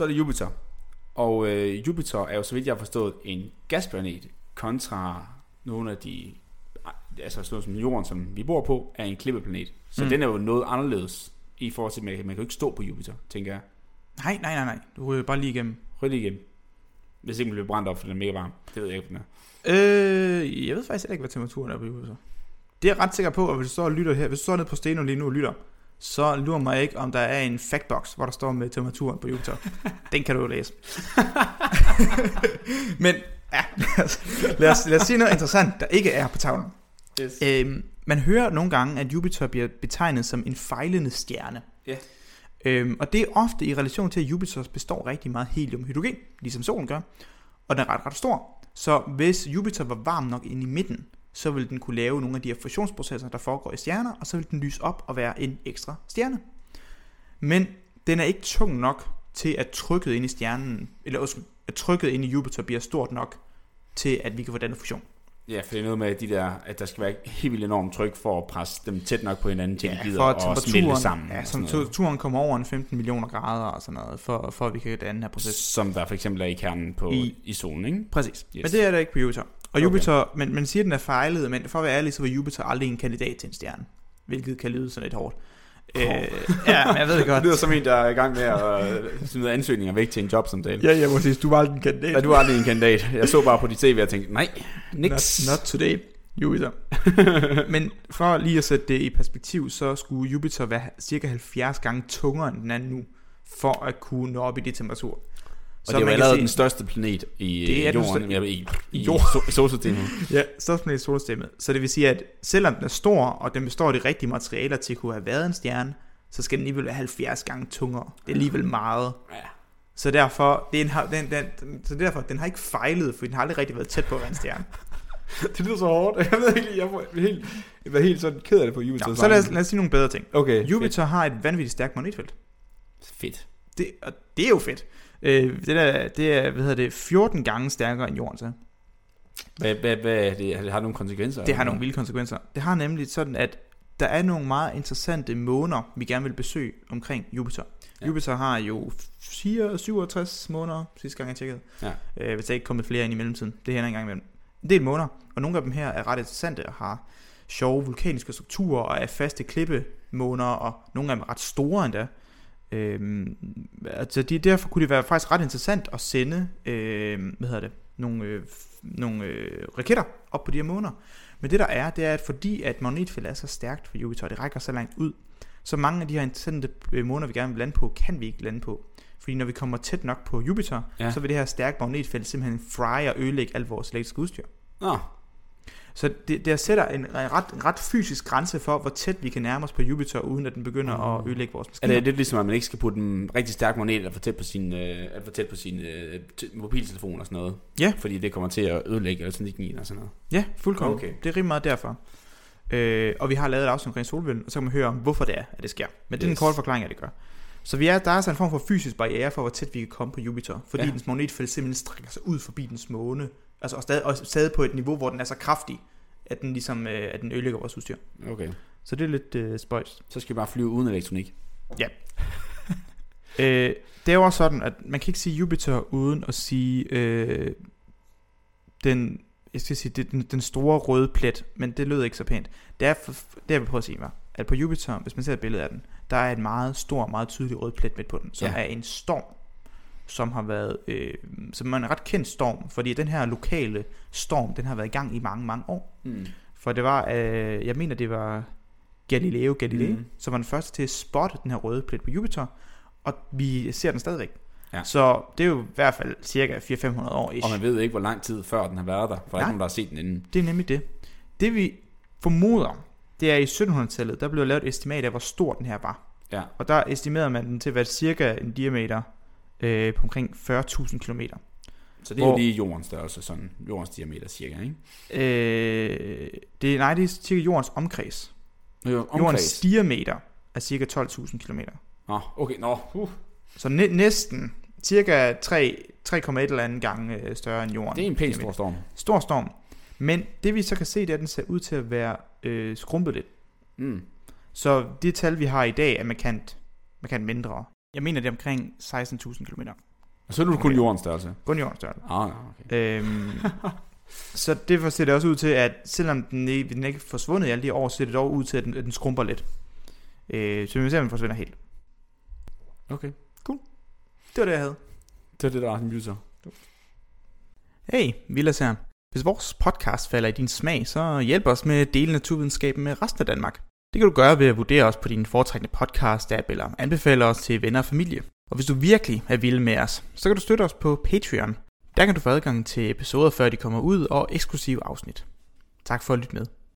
så er det Jupiter. Og øh, Jupiter er jo, så vidt jeg har forstået, en gasplanet kontra nogle af de, altså sådan noget som jorden, som vi bor på, er en klippeplanet. Så mm. den er jo noget anderledes i forhold til, at man, man kan jo ikke stå på Jupiter, tænker jeg. Nej, nej, nej, nej. Du ryger bare lige igennem. Ryg lige igennem. Hvis ikke man bliver brændt op, for den er mega varm. Det ved jeg ikke, den er. Øh, jeg ved faktisk ikke, hvad temperaturen er på Jupiter. Det er jeg ret sikker på, at hvis du står og lytter her, hvis du står nede på stenen lige nu og lytter, så lurer mig ikke, om der er en factbox, hvor der står med temperaturen på Jupiter. Den kan du jo læse. Men ja, lad os, lad, os, lad os sige noget interessant, der ikke er på tavlen. Yes. Øhm, man hører nogle gange, at Jupiter bliver betegnet som en fejlende stjerne. Ja. Øhm, og det er ofte i relation til, at Jupiter består rigtig meget helium-hydrogen, ligesom solen gør. Og den er ret, ret stor. Så hvis Jupiter var varm nok inde i midten, så vil den kunne lave nogle af de her fusionsprocesser, der foregår i stjerner, og så vil den lyse op og være en ekstra stjerne. Men den er ikke tung nok til, at trykket ind i stjernen, eller at trykket ind i Jupiter bliver stort nok til, at vi kan få denne fusion. Ja, for det er noget med de der, at der skal være helt vildt enormt tryk for at presse dem tæt nok på hinanden til, Ja, de gider at og smelte sammen. ja, så temperaturen kommer over en 15 millioner grader og sådan noget, for, for at vi kan danne den her proces. Som der for eksempel er i kernen på, I- I, solen, ikke? Præcis. Yes. Men det er der ikke på Jupiter. Og Okay. Jupiter, men man siger, at den er fejlet, men for at være ærlig, så var Jupiter aldrig en kandidat til en stjerne. Hvilket kan lyde sådan lidt hårdt. Øh, ja, men jeg ved det godt. Det lyder som en, der er i gang med at øh, smide ansøgninger væk til en jobsamtale. Ja, ja, præcis. Du var aldrig en kandidat. Ja, du er aldrig en kandidat. Jeg så bare på dit tv og tænkte, nej, niks. Not, not today, Jupiter. men for lige at sætte det i perspektiv, så skulle Jupiter være cirka 70 gange tungere end den er nu, for at kunne nå op i de temperaturer. Og det er jo allerede se- den største planet i Det er den jorden, største- ved, i, i, Jord. i solsystemet. Ja, størstplanet i solsystemet. Så det vil sige, at selvom den er stor, og den består af de rigtige materialer til at kunne have været en stjerne, så skal den alligevel være 70 gange tungere. Det er alligevel meget. Ja. Så derfor, det er en, den, den, så derfor, den har ikke fejlet, for den har aldrig rigtig været tæt på at være en stjerne. Det lyder så hårdt. Jeg ved ikke, jeg var helt, jeg var helt sådan ked af det på Jupiter. Nå, så lad os, lad os sige nogle bedre ting. Okay, Jupiter har et vanvittigt stærkt magnetfelt. Fedt. fedt. Det, og det er jo fedt. Øh, det, er, det er, hvad hedder det, 14 gange stærkere end jorden, så. Hvad, hvad, hvad er det? Har nogle konsekvenser? Det har nogle vilde konsekvenser. Det har nemlig sådan, at der er nogle meget interessante måner, vi gerne vil besøge omkring Jupiter. Ja. Jupiter har jo 4, 67 måneder, sidste gang jeg tjekkede. Ja. Øh, hvis der ikke er kommet flere ind i mellemtiden. Det hænder engang imellem. En del måneder, og nogle af dem her er ret interessante og har sjove vulkaniske strukturer og er faste klippemåner, og nogle af dem er ret store endda. Øhm, altså de, derfor kunne det være faktisk ret interessant at sende øh, hvad hedder det, nogle, øh, nogle øh, raketter op på de her måner. Men det der er, det er, at fordi at magnetfeltet er så stærkt for Jupiter, det rækker så langt ud, så mange af de her interessante øh, måner, vi gerne vil lande på, kan vi ikke lande på. Fordi når vi kommer tæt nok på Jupiter, ja. så vil det her stærke magnetfelt simpelthen fry og ødelægge alt vores elektriske udstyr. Nå, Så det, det sætter en, en, ret, en ret fysisk grænse for, hvor tæt vi kan nærme os på Jupiter, uden at den begynder at ødelægge vores er maskiner. det lidt ligesom, at man ikke skal putte en rigtig stærk magnet alt for tæt på sin, øh, for tæt på sin øh, mobiltelefon og sådan noget? Ja. Fordi det kommer til at ødelægge elektronikken og sådan noget. Ja, fuldkommen. Okay. Det er rimelig meget derfor. Øh, og vi har lavet et afsnit omkring solvinden, og så kan man høre om, hvorfor det er, at det sker. Men det er Yes. en kort forklaring, at det gør. Så vi er, der er altså en form for fysisk barriere for, hvor tæt vi kan komme på Jupiter, fordi ja. dens magnetfelt simpelthen strækker sig ud forbi dens måne, altså og stadig, og stadig på et niveau, hvor den er så kraftig, at den ligesom øh, at den ødelægger vores udstyr. Okay. Så det er lidt øh, spøjs. Så skal vi bare flyve uden elektronik. Øh, det er jo også sådan, at man kan ikke sige Jupiter uden at sige øh, den, jeg skal sige, det, den, den store røde plet, men det lød ikke så pænt. Det er, for, det jeg vil prøve at sige var, at på Jupiter, hvis man ser et billede af den, der er en meget stor, meget tydelig rød plet midt på den, som Ja. ja. er en storm, som har været, øh, som er en ret kendt storm, fordi den her lokale storm, den har været i gang i mange, mange år. Mm. For det var, øh, jeg mener det var Galileo Galilei, mm. som var den første til at spotte den her røde plet på Jupiter, og vi ser den stadigvæk. Ja. Så det er jo i hvert fald cirka 400-500 år ish. Og man ved ikke, hvor lang tid før den har været der, for Nej. ikke nogen, der har set den inden. Det er nemlig det. Det vi formoder, det er i 1700-tallet, der blev lavet et estimat af, hvor stor den her var. Ja. Og der estimerede man den til at være cirka en diameter øh, på omkring 40.000 km. Så det er jo Hvor- lige jordens størrelse, sådan jordens diameter cirka, ikke? Øh, det, nej, det er cirka jordens omkreds. Jo, Jordens omkreds. diameter er cirka 12.000 km. Nå, okay, nå. Uh, Så næ- næsten cirka 3, 3,1 eller anden gange øh, større end jorden. det er en pæn stor storm. Stor storm. Men det vi så kan se, det er, at den ser ud til at være øh, skrumpet lidt. Mm. Så det tal, vi har i dag, er markant, markant mindre. Jeg mener, det er omkring 16.000 km. Og så er du kun Okay. jordens størrelse. Kun jordens størrelse. Ah, okay. Øhm, så det ser det også ud til, at selvom den ikke, den ikke er forsvundet i alle de år, så ser det dog ud til, at den, at den skrumper lidt. Øh, så vi må se, om den forsvinder helt. Okay. Det var det, jeg havde. Det er det, der er en user. Hey, Vilas her. Hvis vores podcast falder i din smag, så hjælp os med at dele naturvidenskaben med resten af Danmark. Det kan du gøre ved at vurdere os på din foretrækkende podcast-app eller anbefale os til venner og familie. Og hvis du virkelig er vild med os, så kan du støtte os på Patreon. Der kan du få adgang til episoder, før de kommer ud, og eksklusive afsnit. Tak for at lytte med.